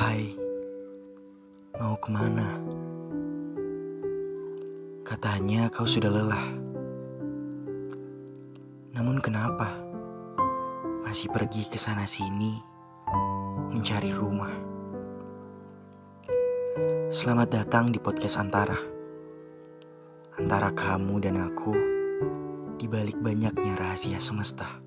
Hai, mau ke mana? Katanya kau sudah lelah. Namun kenapa masih pergi ke sana sini mencari rumah? Selamat datang di podcast Antara. Antara kamu dan aku di balik banyaknya rahasia semesta.